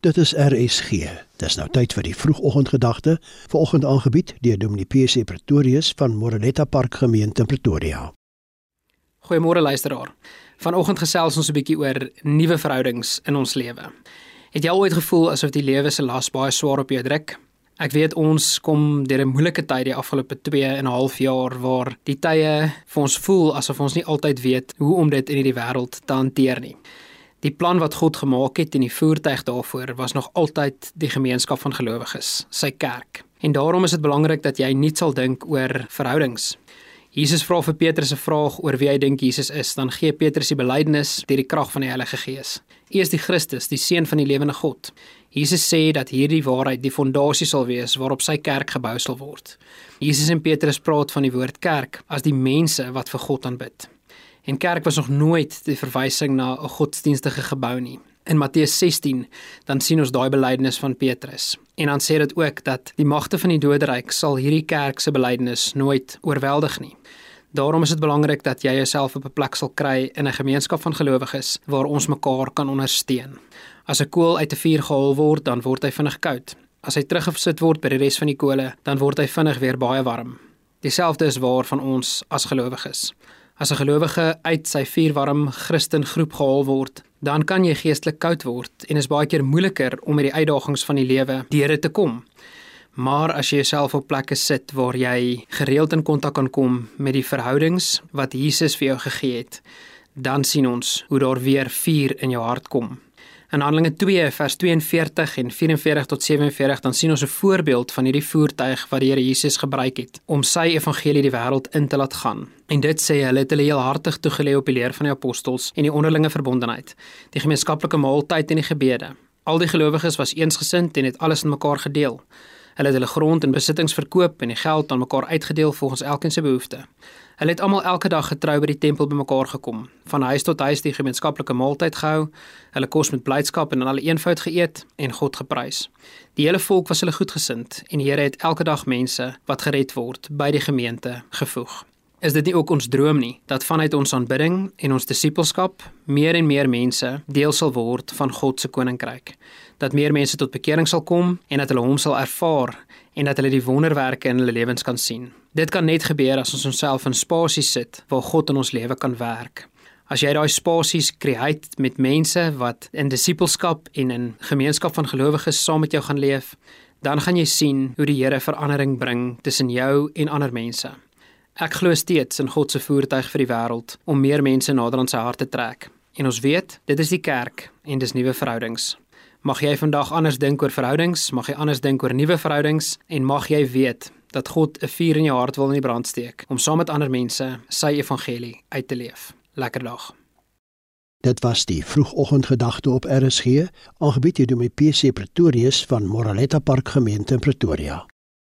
Dit is RSG. Dis nou tyd vir die vroegoggendgedagte, vanoggend aangebied deur Dominee PC Pretorius van Moreletta Park Gemeente in Pretoria. Goeiemôre luisteraar. Vanoggend gesels ons 'n bietjie oor nuwe verhoudings in ons lewe. Het jy ooit gevoel asof die lewe se las baie swaar op jou druk? Ek weet ons kom deur 'n moeilike tyd die afgelope 2 en 'n half jaar waar die tye vir ons voel asof ons nie altyd weet hoe om dit in hierdie wêreld te hanteer nie. Die plan wat God gemaak het en die voertuig daarvoor was nog altyd die gemeenskap van gelowiges, sy kerk. En daarom is dit belangrik dat jy nie sal dink oor verhoudings. Jesus vra vir Petrus 'n vraag oor wie hy dink Jesus is, dan gee Petrus die belydenis deur die krag van die Heilige Gees. U is die Christus, die seun van die lewende God. Jesus sê dat hierdie waarheid die fondasie sal wees waarop sy kerk gebou sal word. Jesus en Petrus praat van die woord kerk as die mense wat vir God aanbid. En kerk was nog nooit die verwysing na 'n godsdienstige gebou nie. In Matteus 16 dan sien ons daai belydenis van Petrus. En dan sê dit ook dat die magte van die doderyk sal hierdie kerk se belydenis nooit oorweldig nie. Daarom is dit belangrik dat jy jouself op 'n plek sal kry in 'n gemeenskap van gelowiges waar ons mekaar kan ondersteun. As 'n kool uit 'n vuur gehaal word, dan word hy vinnig koud. As hy teruggesit word by die res van die kole, dan word hy vinnig weer baie warm. Dieselfde is waar van ons as gelowiges. As 'n gelowige uit sy vuurwarm Christen groep gehaal word, dan kan jy geestelik koud word en is baie keer moeiliker om met die uitdagings van die lewe deur dit te kom. Maar as jy jouself op plekke sit waar jy gereeld in kontak kan kom met die verhoudings wat Jesus vir jou gegee het, dan sien ons hoe daar weer vuur in jou hart kom. In Handelinge 2 vers 42 en 44 tot 47 dan sien ons 'n voorbeeld van hierdie voertuig wat die Here Jesus gebruik het om sy evangelie die wêreld in te laat gaan. En dit sê hulle het hulle heel hartig toegelê op die leer van die apostels en die onderlinge verbondenheid, die gemeenskaplike maaltyd en die gebede. Al die gelowiges was eensgesind en het alles in mekaar gedeel. Hulle het hulle grond en besittings verkoop en die geld aan mekaar uitgedeel volgens elkeen se behoeftes. Hulle het almal elke dag getrou by die tempel bymekaar gekom, van huis tot huis die gemeenskaplike maaltyd gehou, hulle kos met blydskap en in alle eenvoud geëet en God geprys. Die hele volk was hulle goedgesind en die Here het elke dag mense wat gered word by die gemeente gevoeg. Is dit nie ook ons droom nie dat vanuit ons aanbidding en ons disippelskap meer en meer mense deel sal word van God se koninkryk? Dat meer mense tot bekering sal kom en dat hulle hom sal ervaar en dat hulle die wonderwerke in hulle lewens kan sien. Dit kan net gebeur as ons onsself in spasies sit waar God in ons lewe kan werk. As jy daai spasies skep met mense wat in disippelskap en in gemeenskap van gelowiges saam met jou gaan leef, dan gaan jy sien hoe die Here verandering bring tussen jou en ander mense. Ek glo steeds in God se voertuig vir die wêreld om meer mense nader aan sy hart te trek. En ons weet, dit is die kerk en dis nuwe verhoudings. Mag jy vandag anders dink oor verhoudings, mag jy anders dink oor nuwe verhoudings en mag jy weet dat God 'n vuur in jou hart wil in die brand steek om saam met ander mense sy evangelie uit te leef. Lekker dag. Dit was die vroegoggendgedagte op RSG, aangebied deur my PC Pretorius van Moraletta Park Gemeente in Pretoria.